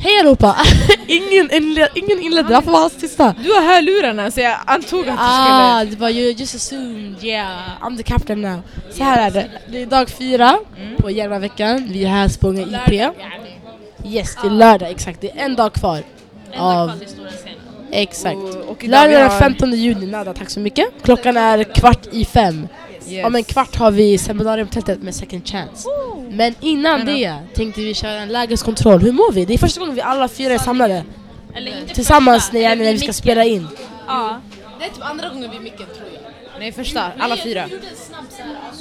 Hej allihopa! ingen, inled, ingen inledde, varför var alls tysta? Du har hörlurarna så jag antog att du Ah, skulle... det var you just assumed, yeah, I'm the captain now. Så här är det, det är dag fyra på Järvaveckan, vi är här Spånga IP. Yes, det är lördag, exakt, det är en dag kvar. Av, exakt. Och, och idag Lördag vi den har- 15 juni, nada, tack så mycket. Klockan är kvart i fem. Yes. Om en kvart har vi seminariumtältet med second chance. Men innan det tänkte vi köra en lägeskontroll. Hur mår vi? Det är första gången vi alla fyra är samlade. Eller inte Tillsammans första, när, eller när vi vid ska micken. spela in. Ja. Det är typ andra gången vid micken tror jag. Nej första, alla fyra.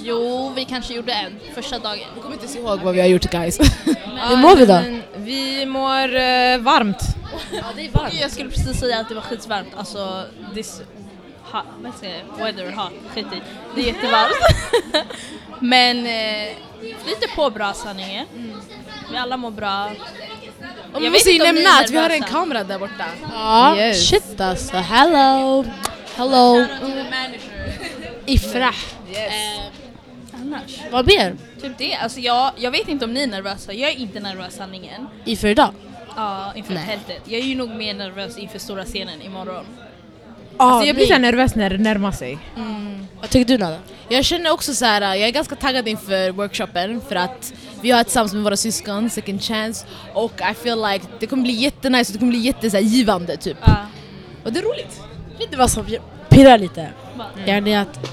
Jo, vi kanske gjorde en första dagen. Jag kommer inte ihåg vad vi har gjort guys. Hur mår vi då? Vi mår eh, varmt. Ja, det är varmt. Jag skulle precis säga att det var skitvarmt. Alltså, hot, vad säger jag? Weather hot, skit i. Det är jättevarmt. Men eh, lite på bra sanningen. Vi alla mår bra. Och Jag måste ju nämna att vi har en kamera där borta. Ja, Yes. shit alltså. Hello! Hello! Ifrah. Eh, annars, Vad mer? typ det. Alltså jag, jag vet inte om ni är nervösa. Jag är inte nervös sanningen. Ifrah idag? Ja, inför Nej. tältet. Jag är ju nog mer nervös inför stora scenen imorgon. Alltså jag blir så nervös när det närmar sig. Vad tycker du Nada? Jag känner också så här, jag är ganska taggad inför workshopen för att vi har tillsammans med våra syskon, second chance och I feel like det kommer bli jättenice och det kommer bli jätte så här, givande typ. Ja. Och det är roligt. Vet du vad som pirrar lite? Ja, det är att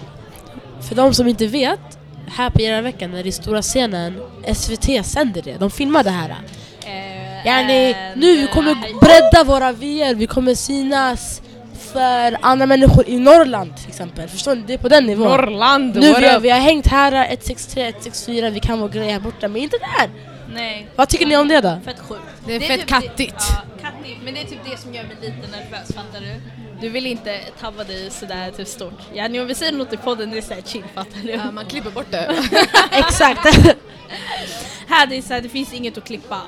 för de som inte vet, här på era veckan när det är stora scenen, SVT sänder det, de filmar det här. Eh, Yani, nu vi eh, kommer bredda våra VR, vi kommer synas för andra människor i Norrland till exempel. Förstår ni? Det är på den nivån. Norrland, nu vi har, vi har hängt här, 163, 164, vi kan vara grejer här borta, men inte där. Nej, Vad tycker ni om det då? fett sjukt. Det är typ fett kattigt. Det, ja, kattigt. Men det är typ det som gör mig lite nervös, fattar du? Du vill inte tabba dig sådär typ stort. Ja, om vi säger något i podden, det är såhär chill, fattar du? Ja, man klipper bort det. Exakt. Här det är såhär, det finns inget att klippa.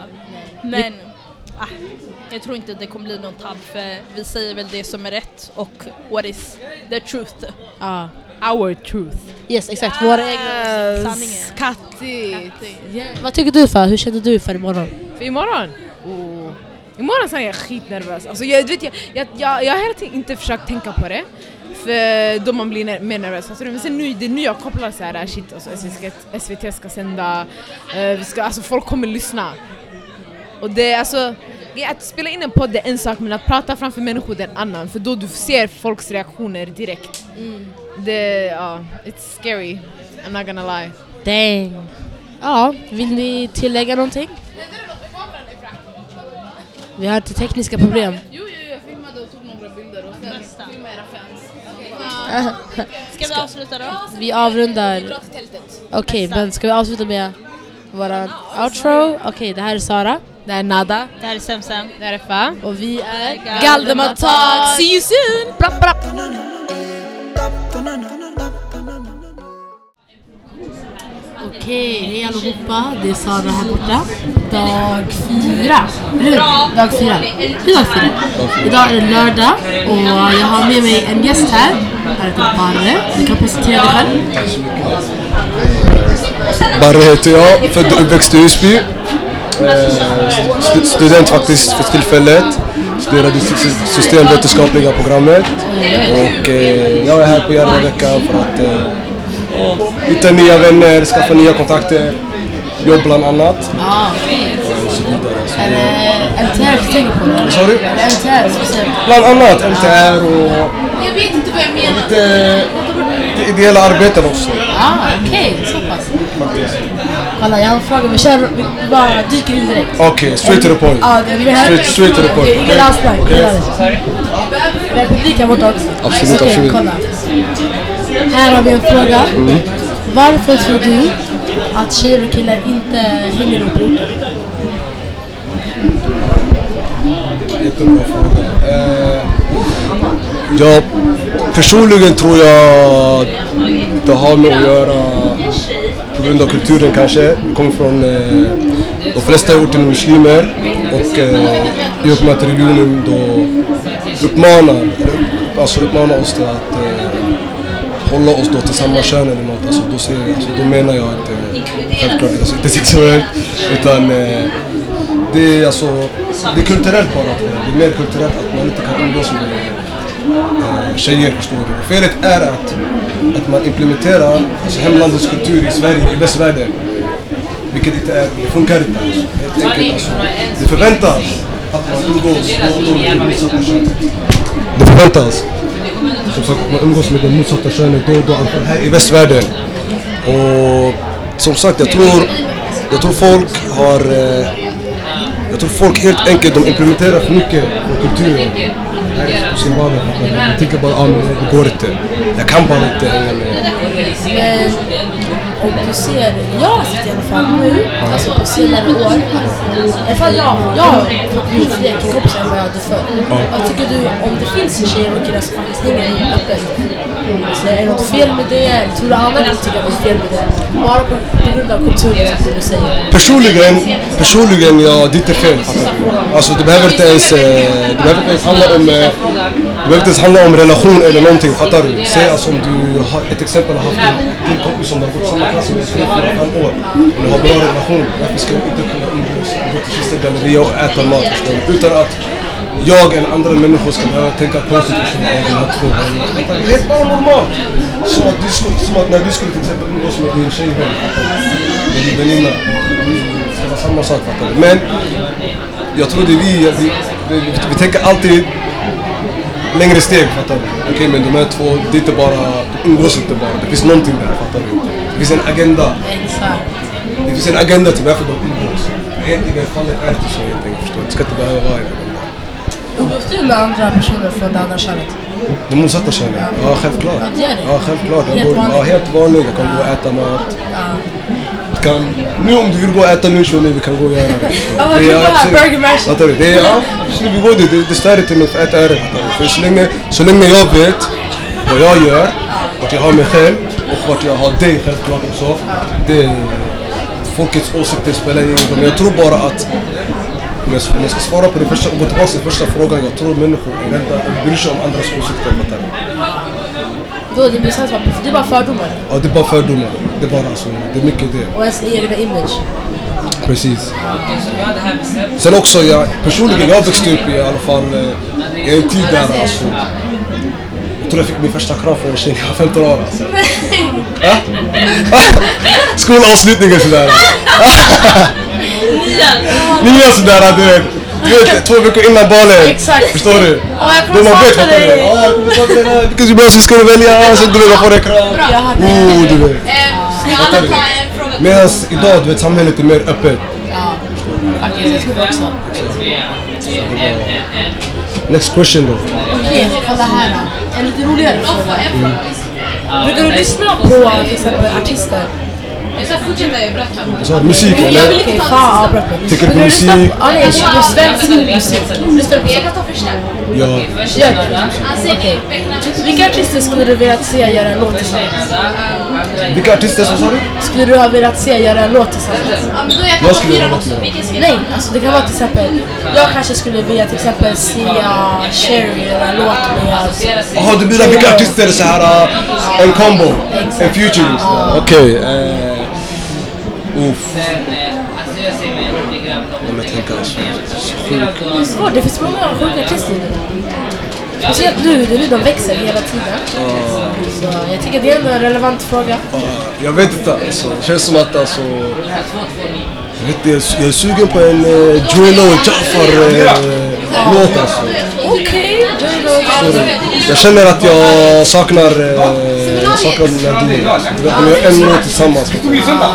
Men ah, jag tror inte det kommer bli någon tabb för vi säger väl det som är rätt och what is the truth. ja. Our truth. Yes, exakt. Våra egna. Sanningen. Kattigt. Vad tycker du för? Hur känner du för imorgon? För imorgon? Oh. Imorgon så är jag skitnervös. Alltså jag, vet, jag, jag, jag, jag har hela tiden inte försökt tänka på det. För då man blir ner, mer nervös. Alltså, men sen nu, det är nu jag kopplar så här, shit alltså, SVT, SVT ska sända, eh, vi ska, alltså folk kommer lyssna. Och det är alltså, att spela in en podd är en sak men att prata framför människor det är en annan. För då du ser folks reaktioner direkt. Det, ja, it's scary. I'm not gonna lie. Dang. Ja, vill ni tillägga någonting? Vi har lite tekniska problem. Jo, jo, jag filmade och tog några bilder och sen Bästa. filmade era fans. Ska vi avsluta då? Vi avrundar. Okej, men ska vi avsluta med våran outro? Okej, det här är Sara. Det är Nada. Det här är Semsem. Det här är Fa. Och vi är... Galdemar Talk. See you soon! Brapp, brapp. Okej, hej allihopa. Det är Sara här borta. Dag fyra. Eller hur? Dag fyra. Det är dag fyra. Idag är det lördag och jag har med mig en gäst här. Han heter Barre. Du kan presentera dig själv. Barre heter jag, född och uppväxt i Husby. Eh, stu- Student faktiskt för tillfället. Studerade sy- systemvetenskapliga programmet. Och eh, jag är här på Järvaveckan för att eh, hitta nya vänner, skaffa nya kontakter. Jobb bland annat. Så, är det MTR du tänker på? Vad sa du? MTR. Bland annat MTR och Jag vet inte vad jag menar. lite ideella arbeten också. Ah, okej. Faktiskt. Kolla, jag har en fråga. Vi kör, vi bara dyker in direkt. Okej, straight to the point. Ja, det är här. Straight, straight to the point. Okej, ingen avsnack. Okay. Vi har här borta också. Absolut, Okej, absolut. kolla. Här har vi en fråga. Varför tror du att tjejer och killar inte hänger ihop orten? Jättebra fråga. Eh, ja, personligen tror jag det har med att göra grund av kulturen kanske. Vi kommer från, eh, de flesta är orten muslimer och eh, i och med att religionen då uppmanar, alltså uppmanar oss till att eh, hålla oss då till samma kön eller något. Alltså, då, ser, alltså, då menar jag att eh, självklart alltså, inte sexuellt utan eh, det är alltså, det är kulturellt bara. Det är mer kulturellt att man inte kan umgås med eh, tjejer, förstår du. Felet är att, att man implementerar alltså, hemlandets kultur i Sverige, i västvärlden. Vilket inte är, det funkar inte alls. Helt enkelt alltså. Det förväntas att man umgås med det motsatta könet. Det förväntas. Som sagt, att man umgås med det motsatta könet då och då, här i västvärlden. Och som sagt, jag tror, jag tror folk har... Eh, jag tror folk helt enkelt, de implementerar för mycket på kulturen. Vardag. De tänker bara, men det går inte. Jag kan bara inte hänga med. Men om du ser, jag har sett i alla fall nu, alltså på senare år, i alla fall jag, jag har mycket fler killkompisar än vad jag hade förr. Vad tycker du om det finns tjejer och killar som faktiskt hänger öppet? Är det något fel med det? Tror du andra tycker att det är fel med det? Bara på, grund av kulturen som du säger. Personligen, personligen ja, det är inte fel. du? Alltså det behöver inte ens, eh, det behöver inte ens handla om, eh, det behöver inte ens handla om relation eller någonting, fattar du? Säg alltså om du har ett exempel har haft en din kompis som du har gått i samma klass med i tre, fyra, fem år och ni har bra relation. Varför ska du inte kunna umgås gå till Kista galleria och äta mat förstår du? Utan att jag eller andra människor ska behöva tänka konstigt och den här du? Det är bara normalt. Som att, du skulle, som att när du skulle till exempel umgås med din tjejvän, med din väninna. Det ska vara samma sak fattar du. Men jag tror det är vi, vi, vi, vi tänker alltid längre steg fattar du. Okej men de här två, det är inte bara, de umgås inte bara. Det finns någonting där fattar du. Det finns en agenda. Det finns en agenda till varför de umgås. Egentligen fallet är inte så helt enkelt förstår du. Det ska inte behöva vara en Umgås du med andra personer från det andra könet? Det motsatta könet? Ja självklart. Ja. Ja självklart. Helt går, ja, helt vanligt. Jag kan gå och äta mat. Vi Kan, nu om du vill gå och äta lunch med mig, vi kan gå och göra det. Ja, Det är absolut- Burger? Det är, ja, så vi går dit. Det, det stör inte mig för ett öre. För så länge, så länge jag vet vad jag gör, vart jag har mig själv och vart jag har dig självklart också. Det, folkets åsikter spelar ingen roll. Jag tror bara att om jag, ska svara på det första gå tillbaka till första frågan. Jag tror människor är rädda och bryr sig om andras åsikter. Då det blir sant, det är bara fördomar. Ja, det är bara fördomar. Det är bara alltså, det är mycket det. Och ens egen image. Precis. Sen också, jag, personligen, jag växte upp i alla fall eh, i en tid där alltså. Jag tror jag fick min första kram från en tjej jag var 15 år alltså. Skolavslutningen sådär. Nian sådär, du vet. Du vet, två veckor innan balen. Exakt. Förstår du? Ja, jag kommer du? dig. Ja, jag kommer sakna dig. Vilken gymnasium ska du välja? Så du vet, jag får en kram. Oh, du vet. Fattar du? Medan idag, du vet, samhället är mer öppet. Faktiskt, tror också. Next question då. Okej, kolla här då. En lite roligare fråga. Brukar du lyssna på till exempel artister? Så, musik eller? Okej, fan avbrott mig. Tycker du på musik? Ja, nej, på svensk musik. Ja. Vilka artister skulle du velat se göra en låt tillsammans? Vilka artister som sa du? Skulle du ha velat se göra en låt tillsammans? Jag skulle dem. Nej, alltså det kan vara till exempel, jag kanske skulle vilja till exempel se uh, Cherry göra en låt med... Jaha, du menar vilka artister så här uh, en combo? En featuring? Okej. Eh, Uff. Om jag tänker alltså. Det är svårt, det finns många sjuka artister. Speciellt nu, det är nu de växer hela tiden. Så jag tycker det är en relevant fråga. Jag vet inte alltså. Det känns som att alltså. Jag, vet, jag, är- jag är sugen på en uh, Joelo Jafar uh, låt alltså. Okej, du? Jag känner att jag saknar, uh, saknar den här duon. De gör en låt tillsammans. Jafar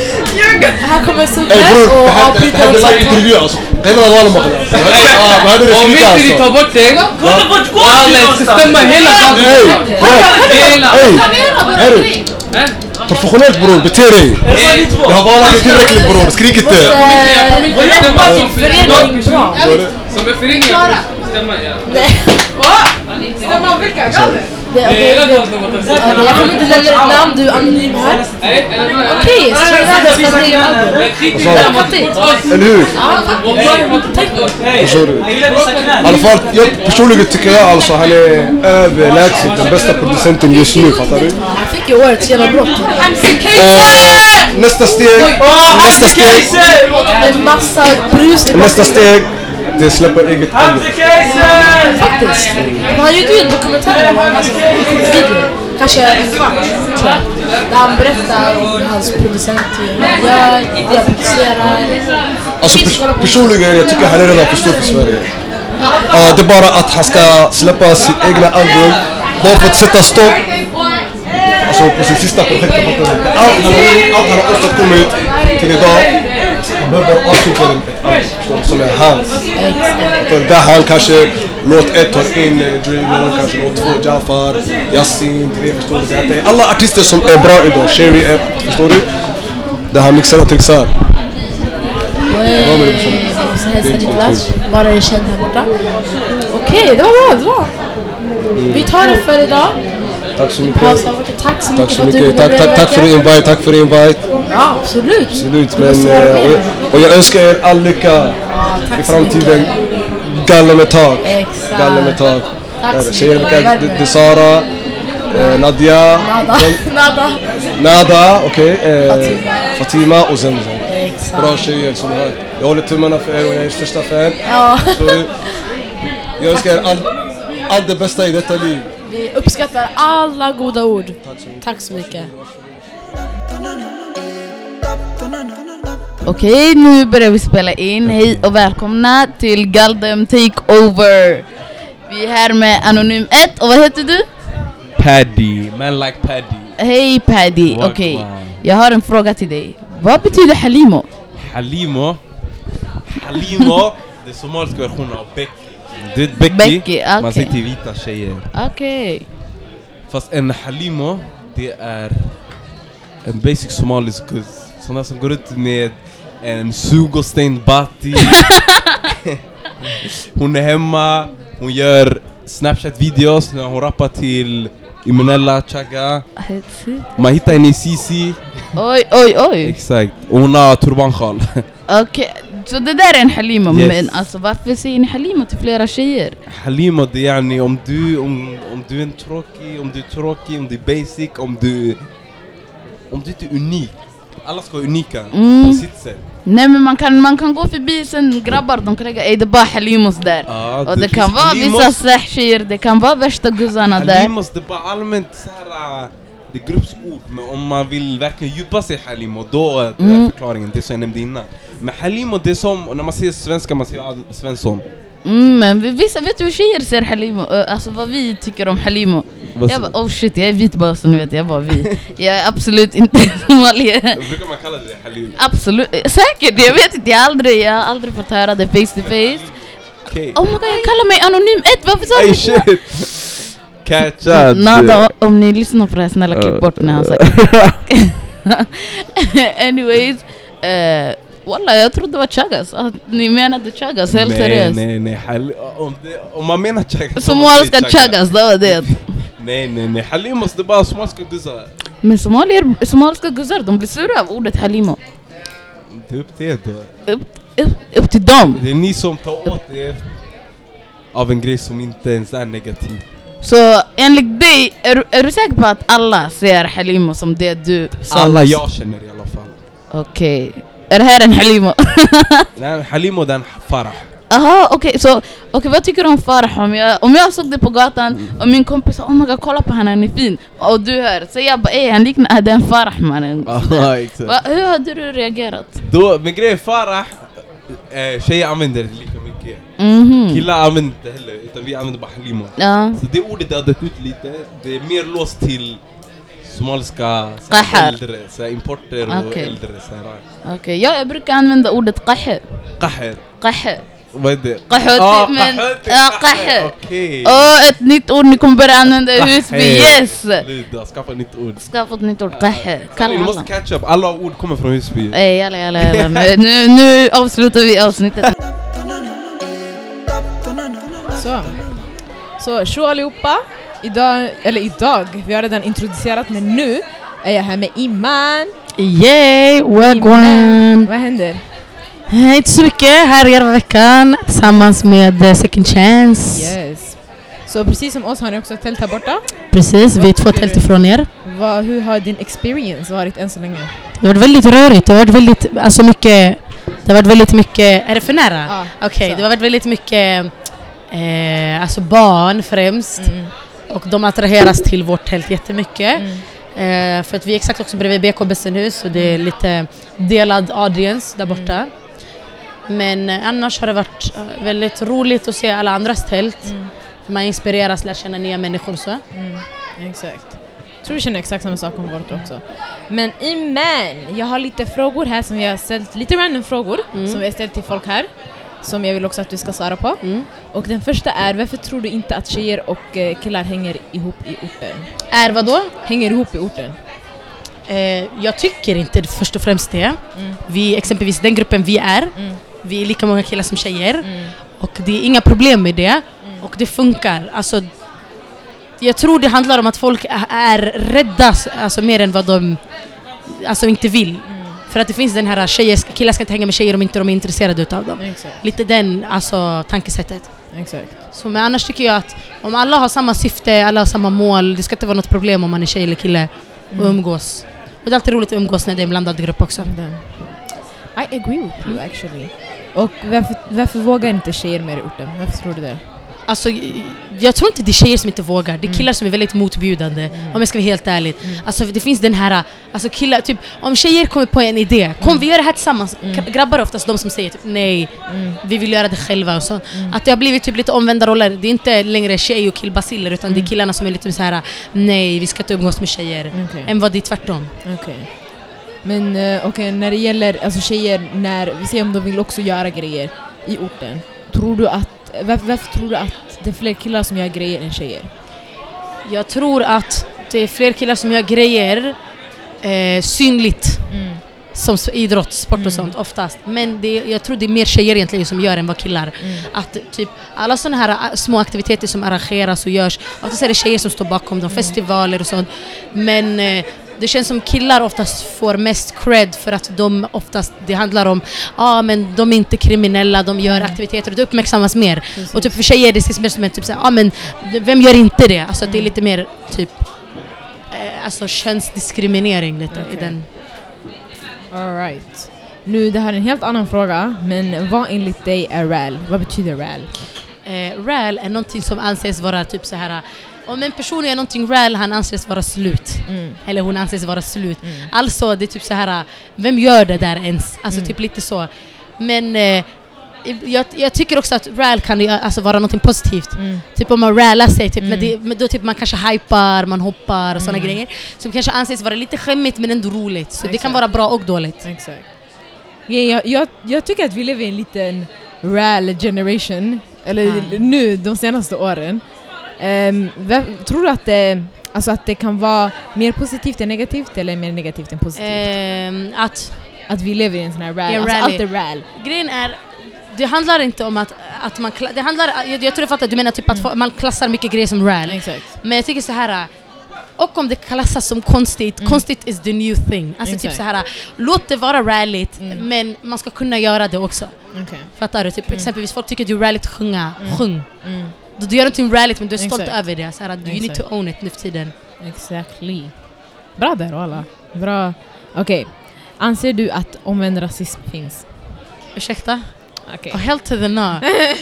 Här kommer bror, och avbryter här är också. en intervju alltså. Hela hade du Om inte ni tar alltså? bort det, det stämmer hela Ey, bror. Hela. Hörru. Professionellt bror, bete dig. Jag har vallat dig tillräckligt bror, skrik inte. Förening bra. Som är föreningen. stämma ja. Stämma vilka? Det, är jag kommer inte lägga ett namn, du är anonym här. Okej, album. Eller hur? Hej! Förstår du? I alla fall, jag personligen tycker jag alltså han är överlägset den bästa producenten just nu, fattar du? Han fick ju årets genombrott. Och nästa steg, nästa steg, Med massa brus. nästa steg, det är släppa eget album. Faktiskt. Han gjorde ju en dokumentär om honom, alltså video. Kanske en kvart, tror jag. Där han berättar om hans producentteam. Han gör, det han producerar. Alltså pers- personligen, jag tycker han är redan för stor för Sverige. Ja, det är bara att han ska släppa sitt egna album, bara för att sätta stopp Alltså på sin sista projekt? Allt han har åstadkommit till idag, behöver avsluta som är hans. För där han kanske låt ett tar in eh, Drino, kanske låt två Jafar, Yasin, tre, förstår du? Det det Alla artister som är bra idag, Sherry är, förstår du? Där han mixar och trixar. Bara är känd här borta. Okej, det var bra, det var. Vi tar det för idag. Tack så mycket. Tack så mycket Tack så mycket. Tack, tack, tack för invite, tack för invite. Ja, absolut. Absolut, men eh, och, och jag önskar er all lycka i framtiden. Galler med tak. Exakt. Galler med tak. Tjejer? Det är Sara, eh, Nadia, Nada. Nada. Nada, okej, eh, Fatima och Zemzem. Exakt. Bra tjejer som här. Jag håller tummarna för er och jag är största fan. Ja. Så jag önskar er allt all det bästa i detta liv. Vi uppskattar alla goda ord. Tack så mycket. Okej, nu börjar vi spela in. Hej och välkomna till Galdem Takeover. Vi är här med Anonym 1 och vad heter du? Paddy, man like Paddy. Hej Paddy, okej. Jag har en fråga till dig. Vad betyder Halimo? Halimo. Halimo, det är somaliska versionen av Becky. Det är Becky, Becky, man okej. säger till vita tjejer. Okej. Fast en Halimo, det är en basic somalisk guzz. Sådana som går ut med en sugoständ bati. hon är hemma, hon gör Snapchat-videos när hon rappar till Imunella, Chaga. Man hittar henne i Sisi. Oj, oj, oj. Exakt. Och hon har turbansjal. Okej, så det där är en Halimo. Yes. Men alltså varför säger ni Halimo till flera tjejer? Halima det är yani om du, om, om du är en tråkig, om du är tråkig, om du är basic, om du... Om du inte är unik. Alla ska vara unika Mm. på sitt sätt. Nej men man kan, man kan gå förbi sen grabbar de kan lägga ey det är bara Halimos där. Ja, och det, kan finns vara vissa tjejer, det kan vara värsta guzzarna där. Halimos det är bara allmänt såhär... Det är gruppsord, men om man vill verkligen djupa sig i Halimo, då är det Mm. förklaringen, det som jag nämnde innan. Men Halimo det är som, när man säger svenska, man säger Svensson. Mm, men vi- vissa, vet du hur tjejer ser Halimo? Ö, Alltså vad vi tycker om Halimo. Vad Jag bara oh shit jag är vit bara så ni vet, jag bara vi. Jag är absolut inte somalier. Brukar man kalla det Halimo? Absolut, eh, säkert, jag vet inte, jag har aldrig, jag har aldrig fått höra det face to face. Okej. Oh my god jag kallar mig anonym 1, varför sa du shit! Catchad! Nada, om ni lyssnar på det här, snälla klipp bort när han sagt Anyways, uh, Walla jag trodde det var Chagas, att ni menade Chagas, helt nej, seriöst. nej, nej, Hal- om, det, om man menar Chagas Somaliska Chagas, det var det. Nej, nej, nej, Halimos det är bara somaliska guzzar Men somalier, somaliska guzzar, de blir sura av ordet Halimo. Det är upp till er då Upp, upp, upp till dem. Det är ni som tar åt er av en grej som inte ens är negativ Så enligt dig, är, är du säker på att alla ser Halimo som det du sa? Alla jag känner i alla fall Okej. Är det här en Halimo? Nej, Halimo den Farah Aha, okej, så okej, vad tycker du om Farah? Om jag, om jag såg det på gatan och min kompis sa oh my god kolla på han, han är fin och du hör, så jag bara ey han liknar den Farah mannen. Hur hade du reagerat? Då, men grejen är Farah eh, Tjejer använder det lika mycket Mhm. Killar använder det inte heller, utan vi använder bara Halimo Ja. Så det ordet har dött ut lite, det är mer låst till somaliska Qahar. äldre, så här, importer och Okej. äldre så här. Okej, ja, jag brukar använda ordet qahe. Qahar, Qahe. vad är det? Qahuti, Ah, men... qahuti, Ja, qahe. Okej! Åh, ett nytt ord ni kommer börja använda i. Husby, yes! Du, du har skaffat ett nytt ord. Skaffa ett nytt ord, qahe. Kalla Ni måste alla. catch up, alla ord kommer från Husby. Ey, jalla, jalla, jalla. Nu, nu, nu avslutar vi avsnittet. Så. Så tjo allihopa. Idag, eller idag, vi har redan introducerat men nu är jag här med Iman. Yay, wagwan! Vad händer? Eh, Inte så mycket, här är hela veckan tillsammans med eh, Second Chance. Yes. Så precis som oss har ni också tält här borta. Precis, vi är två tält ifrån er. Vad, hur har din experience varit än så länge? Det har varit väldigt rörigt, det har varit väldigt, alltså mycket, det har varit väldigt mycket, är det för nära? Ja, Okej, så. det har varit väldigt mycket, eh, alltså barn främst. Mm. Och de attraheras till vårt tält jättemycket. Mm. Eh, för att vi är exakt också bredvid BK Bässenhus och det är lite delad audience där borta. Men eh, annars har det varit eh, väldigt roligt att se alla andras tält. Mm. Man inspireras, lär känna nya människor så. Mm, exakt. Jag tror vi känner exakt samma sak om vårt också. Men Iman, jag har lite frågor här som jag har ställt, lite random frågor Mm. som vi har ställt till folk här. Som jag vill också att du ska svara på. Mm. Och den första är, varför tror du inte att tjejer och eh, killar hänger ihop i orten? Är vad då? Hänger ihop i orten? Eh, jag tycker inte först och främst det. Mm. Vi, exempelvis den gruppen vi är, Mm. vi är lika många killar som tjejer. Mm. Och det är inga problem med det. Och det funkar. Alltså, jag tror det handlar om att folk är rädda alltså, mer än vad de alltså, inte vill. Mm. För att det finns den här tjejer, killar ska inte hänga med tjejer om inte de är intresserade utav dem. Exakt. Lite den alltså, tankesättet. Exakt. Så, men annars tycker jag att om alla har samma syfte, alla har samma mål, det ska inte vara något problem om man är tjej eller kille och umgås. Och det är alltid roligt att umgås när det är en blandad grupp också. Den. I agree with you actually. Och varför, varför vågar inte tjejer mer i orten? Varför tror du det? Alltså, jag tror inte det är tjejer som inte vågar, det är Mm. killar som är väldigt motbjudande. Om jag ska vara helt ärlig. Alltså, det finns den här, alltså killar, typ, om tjejer kommer på en idé, kom vi gör det här tillsammans. Gra- Grabbar är oftast de som säger typ, nej, Mm. vi vill göra det själva. Och så. Att det har blivit typ lite omvända roller. Det är inte längre tjej och killbaciller utan det är killarna som är lite så här: nej vi ska inte umgås med tjejer. Okej. Än vad det är tvärtom. Okej. Men uh, okej, när det gäller alltså tjejer, när vi ser om de vill också göra grejer i orten. Tror du att, varför, varför tror du att det är fler killar som gör grejer än tjejer? Jag tror att det är fler killar som gör grejer eh, synligt. Som s- idrott, sport och sånt oftast. Men det, jag tror det är mer tjejer egentligen som gör än vad killar. Att typ alla sådana här små aktiviteter som arrangeras och görs, oftast är det tjejer som står bakom dem, festivaler och sånt. Men eh, det känns som killar oftast får mest cred för att de oftast, det handlar om, ja ah, men de är inte kriminella, de gör aktiviteter och det uppmärksammas mer. Och typ för tjejer det ses mer som en typ såhär, ja ah, men vem gör inte det? Alltså att det är lite mer typ, eh, alltså könsdiskriminering lite i Okej. den. Alright. Nu, det här är en helt annan fråga, men vad enligt dig är RAL? Vad betyder RAL? Eh, RAL är någonting som anses vara typ så här. Om en person är någonting RAL, han anses vara slut. Mm. Eller hon anses vara slut. Alltså det är typ så här. vem gör det där ens? Alltså typ lite så. Men eh, jag, jag tycker också att RAL kan alltså, vara någonting positivt. Mm. Typ om man rallar sig, typ, men det, då typ man kanske hypar, man hoppar och sådana grejer. Som kanske anses vara lite skämmigt men ändå roligt. Så det kan Exakt. vara bra och dåligt. Exakt. Ja, jag, jag, jag tycker att vi lever i en liten RAL generation, eller nu de senaste åren. Ehm, tror du att det, alltså att det kan vara mer positivt än negativt eller mer negativt än positivt? Ehm, att att vi lever i en sån här RAL, I en alltså rally. allt är RAL. Grejen är, det handlar inte om att, att man... Det handlar, jag, jag tror jag fattar, du menar typ att få- man klassar mycket grejer som RAL. Exakt. Men jag tycker så här. Och om det klassas som konstigt, konstigt is the new thing. Alltså typ Exakt. så här, låt det vara rallyt, men man ska kunna göra det också. Okay. Fattar du? Typ, Exempelvis folk tycker det är rallyt sjunga, sjung. Du, du gör någonting rallyt men du är stolt Exakt. över det. Så här, you need to own it nu för tiden. Exactly. Bra där alla. Bra. Okej. Anser du att omvänd rasism finns? Ursäkta? Okej. Oh, hell to the no.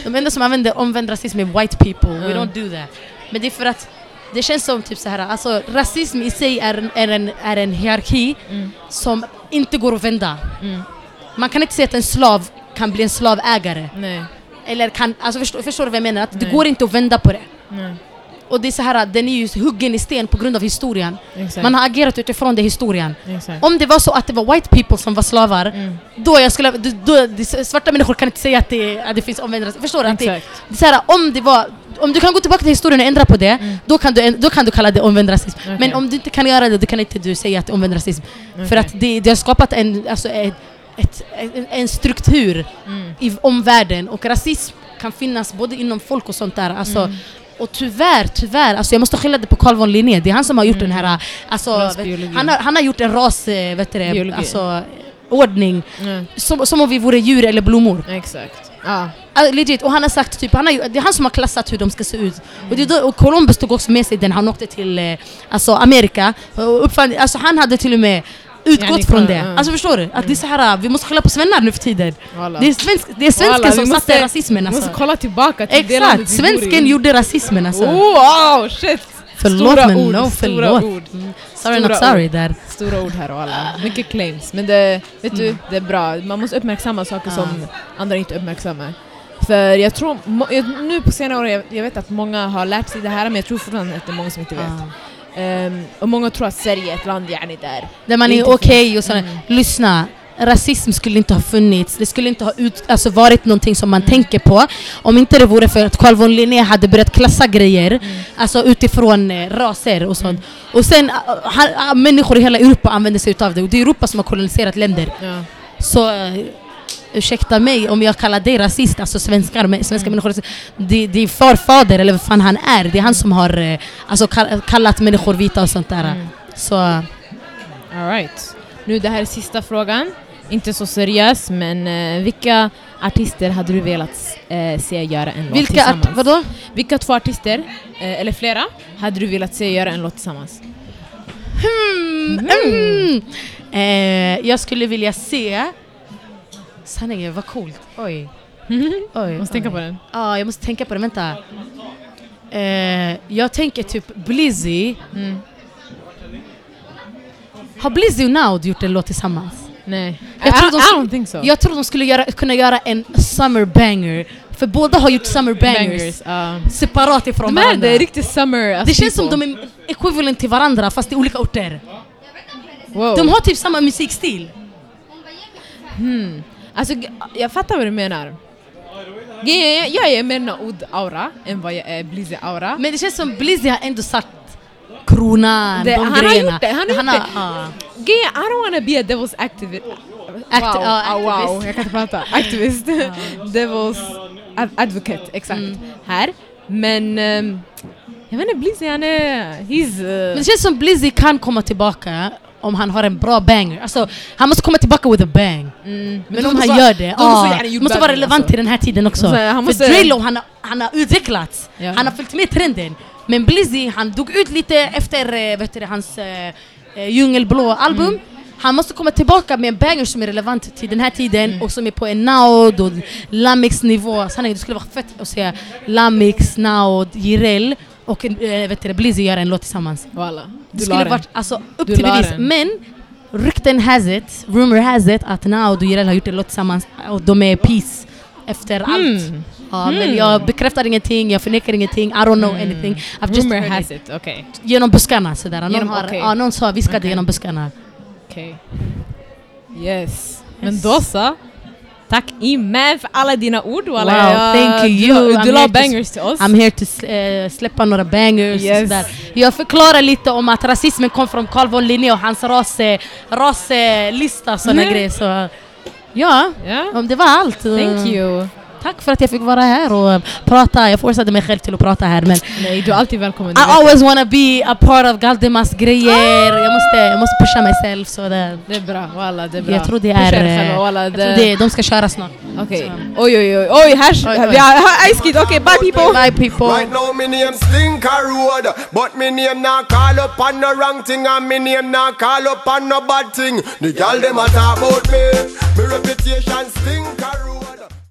De enda som använder omvänd rasism är white people. We Mm. don't do that. Men det är för att det känns som typ så här, alltså rasism i sig är en, är en, är en hierarki Mm. som inte går att vända. Mm. Man kan inte säga att en slav kan bli en slavägare. Nej. Eller kan, alltså förstår, förstår du vad jag menar? Att det går inte att vända på det. Nej. Och det är så här, den är ju huggen i sten på grund av historien. Exakt. Man har agerat utifrån den historien. Exakt. Om det var så att det var white people som var slavar, Mm. då, jag skulle, då, då, svarta människor kan inte säga att det, att det finns omvänd rasism. Förstår du? Att det, det är så här, om det var om du kan gå tillbaka till historien och ändra på det, Mm. då, kan du, då kan du kalla det omvänd rasism. Okej. Men om du inte kan göra det, då kan inte du säga att det är omvänd rasism. För Okej. att det, det har skapat en, alltså ett, ett, en, en struktur Mm. i omvärlden och rasism kan finnas både inom folk och sånt där. Alltså, Mm. Och tyvärr, tyvärr, alltså jag måste skylla det på Carl von Linné. Det är han som har gjort den här, alltså, vet, han, har, han har gjort en ras, eh, vet du det, alltså, ordning. Mm. Som, som om vi vore djur eller blommor. Exakt. Alltså, legit, och han har sagt typ, han har, det är han som har klassat hur de ska se ut. Och, det, då- och Columbus tog också med sig den, han åkte till eh, alltså Amerika. Och uppfann, alltså, han hade till och med utgått från det. Alltså förstår du? Att det är så här, vi måste skylla på svennar nu för tiden. Det är, svensk, det är svensken Walla, vi som måste- satte rasismen Vi alltså. måste kolla tillbaka till Exakt, vi svensken gjorde rasismen alltså. Oh, wow, shit! Förlåt Stora men ord, no stora förlåt. ord. Mm. Sorry Stora not sorry ord. där. Stora ord här och alla. Mycket claims. Men det, vet du, det är bra. Man måste uppmärksamma saker Ja. som andra inte uppmärksammar. För jag tror, nu på senare år, jag, jag vet att många har lärt sig det här men jag tror fortfarande att det är många som inte vet. Ja. Ehm, och många tror att Sverige är ett land yani där. Där man är okej finns. och sådär. Mm. Lyssna, rasism skulle inte ha funnits. Det skulle inte ha ut, alltså varit någonting som man tänker på om inte det vore för att Carl von Linné hade börjat klassa grejer alltså utifrån eh, raser och sånt. Och sen, ah, han, ah, människor i hela Europa använder sig utav det och det är Europa som har koloniserat länder. Ja. Så eh, ursäkta mig om jag kallar dig rasist, alltså svenskar, svenska människor, det, det är farfader eller vad fan han är. Det är han som har eh, alltså, kall- kallat människor vita och sånt där. Så All right. Nu det här är sista frågan. Inte så seriös men eh, vilka artister hade du velat eh, se göra en låt vilka tillsammans? art, vadå? Vilka två artister, eh, eller flera, hade du velat se göra en låt tillsammans? Hmm, mm. Eh, jag skulle vilja se... Sanningen, vad coolt. Oj. Oj Måste tänka oj. på den. Ja, jag måste tänka på det. Vänta. Eh, jag tänker typ Blizzy. Mm. Har Blizzy och Naud gjort en låt tillsammans? Nej. Jag I, tror de I skulle- don't think so. Jag tror de skulle göra, kunna göra en summer banger. För båda har gjort summer bangers. ja. Separat ifrån De varandra. det är riktigt summer alltså, det känns som de är equivalent till varandra fast i olika orter. Wow. De har typ samma musikstil. Hmm. Alltså, jag fattar vad du menar. Är, Jag är mer Naud-aura än vad jag är Blizzy-aura. Men det känns som Blizzy har ändå satt kronan, Det- de han har grejerna. gjort det, han har gjort det. är, I don't wanna be a devil's activist. Act- wow, ja, ah, wow, jag kan inte prata. Activist. devil's ad- advocate, exakt. Mm. Här. Men ehm, jag vet inte, Blizzy han är... He's... Men Uh, det känns som Blizzy kan komma tillbaka om han har en bra banger. Alltså, han måste komma tillbaka with a bang. mm, Men om måste han vara- gör det, de måste ah, gjort måste vara bättre, relevant alltså. i den här tiden också. Måste- han måste- För Drelo, han, han har utvecklats. Ja. Han har följt med trenden. Men Blizzy, han dog ut lite efter eh, vet du, hans eh, Djungelblå album. Mm. Han måste komma tillbaka med en banger som är relevant till den här tiden Mm. och som är på en Naud och Lamix nivå. Sanningen, det skulle vara fett att se Lamix, Naud, Jireel och eh, vet du, det, Blizzy göra en låt tillsammans. Walla. Det skulle varit alltså, upp Du till bevis. Men rykten has it, rumor has it att Naud och Jireel har gjort en låt tillsammans och de är peace efter allt. Mm. Ja, Men Mm. jag bekräftar ingenting, jag förnekar ingenting, I don't know anything. I've just Rumor has it. okej. Genom buskarna sådär. Någon, Genom- har, ja, någon sa viskade Okej. genom buskarna. Okej. Yes. Men då så. Tack Iman för alla dina ord. Walla. Wow, thank you. Du, du la bangers till oss. I'm here to eh, släppa några bangers. Yes. Och sådär. Jag förklarar lite om att rasismen kom från Carl von Linné och hans rase, raselista och sådana Mm. grejer. Så, ja, Ja. om det var allt. Thank you. Tack för att jag fick vara här och prata. Jag forcade mig själv till att prata här men Nej, du är alltid välkommen. I always wanna be a part of Galdemas grejer. Jag måste, jag måste pusha mig själv. Så det, det. är bra. Walla, det är bra. jag tror det är... eh, Jag det- tror det, de ska köra snart. Okej. Så. Oj, oj, oj. Oj, här... Vi har Ice Kid. Okej, bye people. Bye people. Right now me name Slinker Road But me name not call up on no wrong thing And me name not call up on no bad thing The a talk about me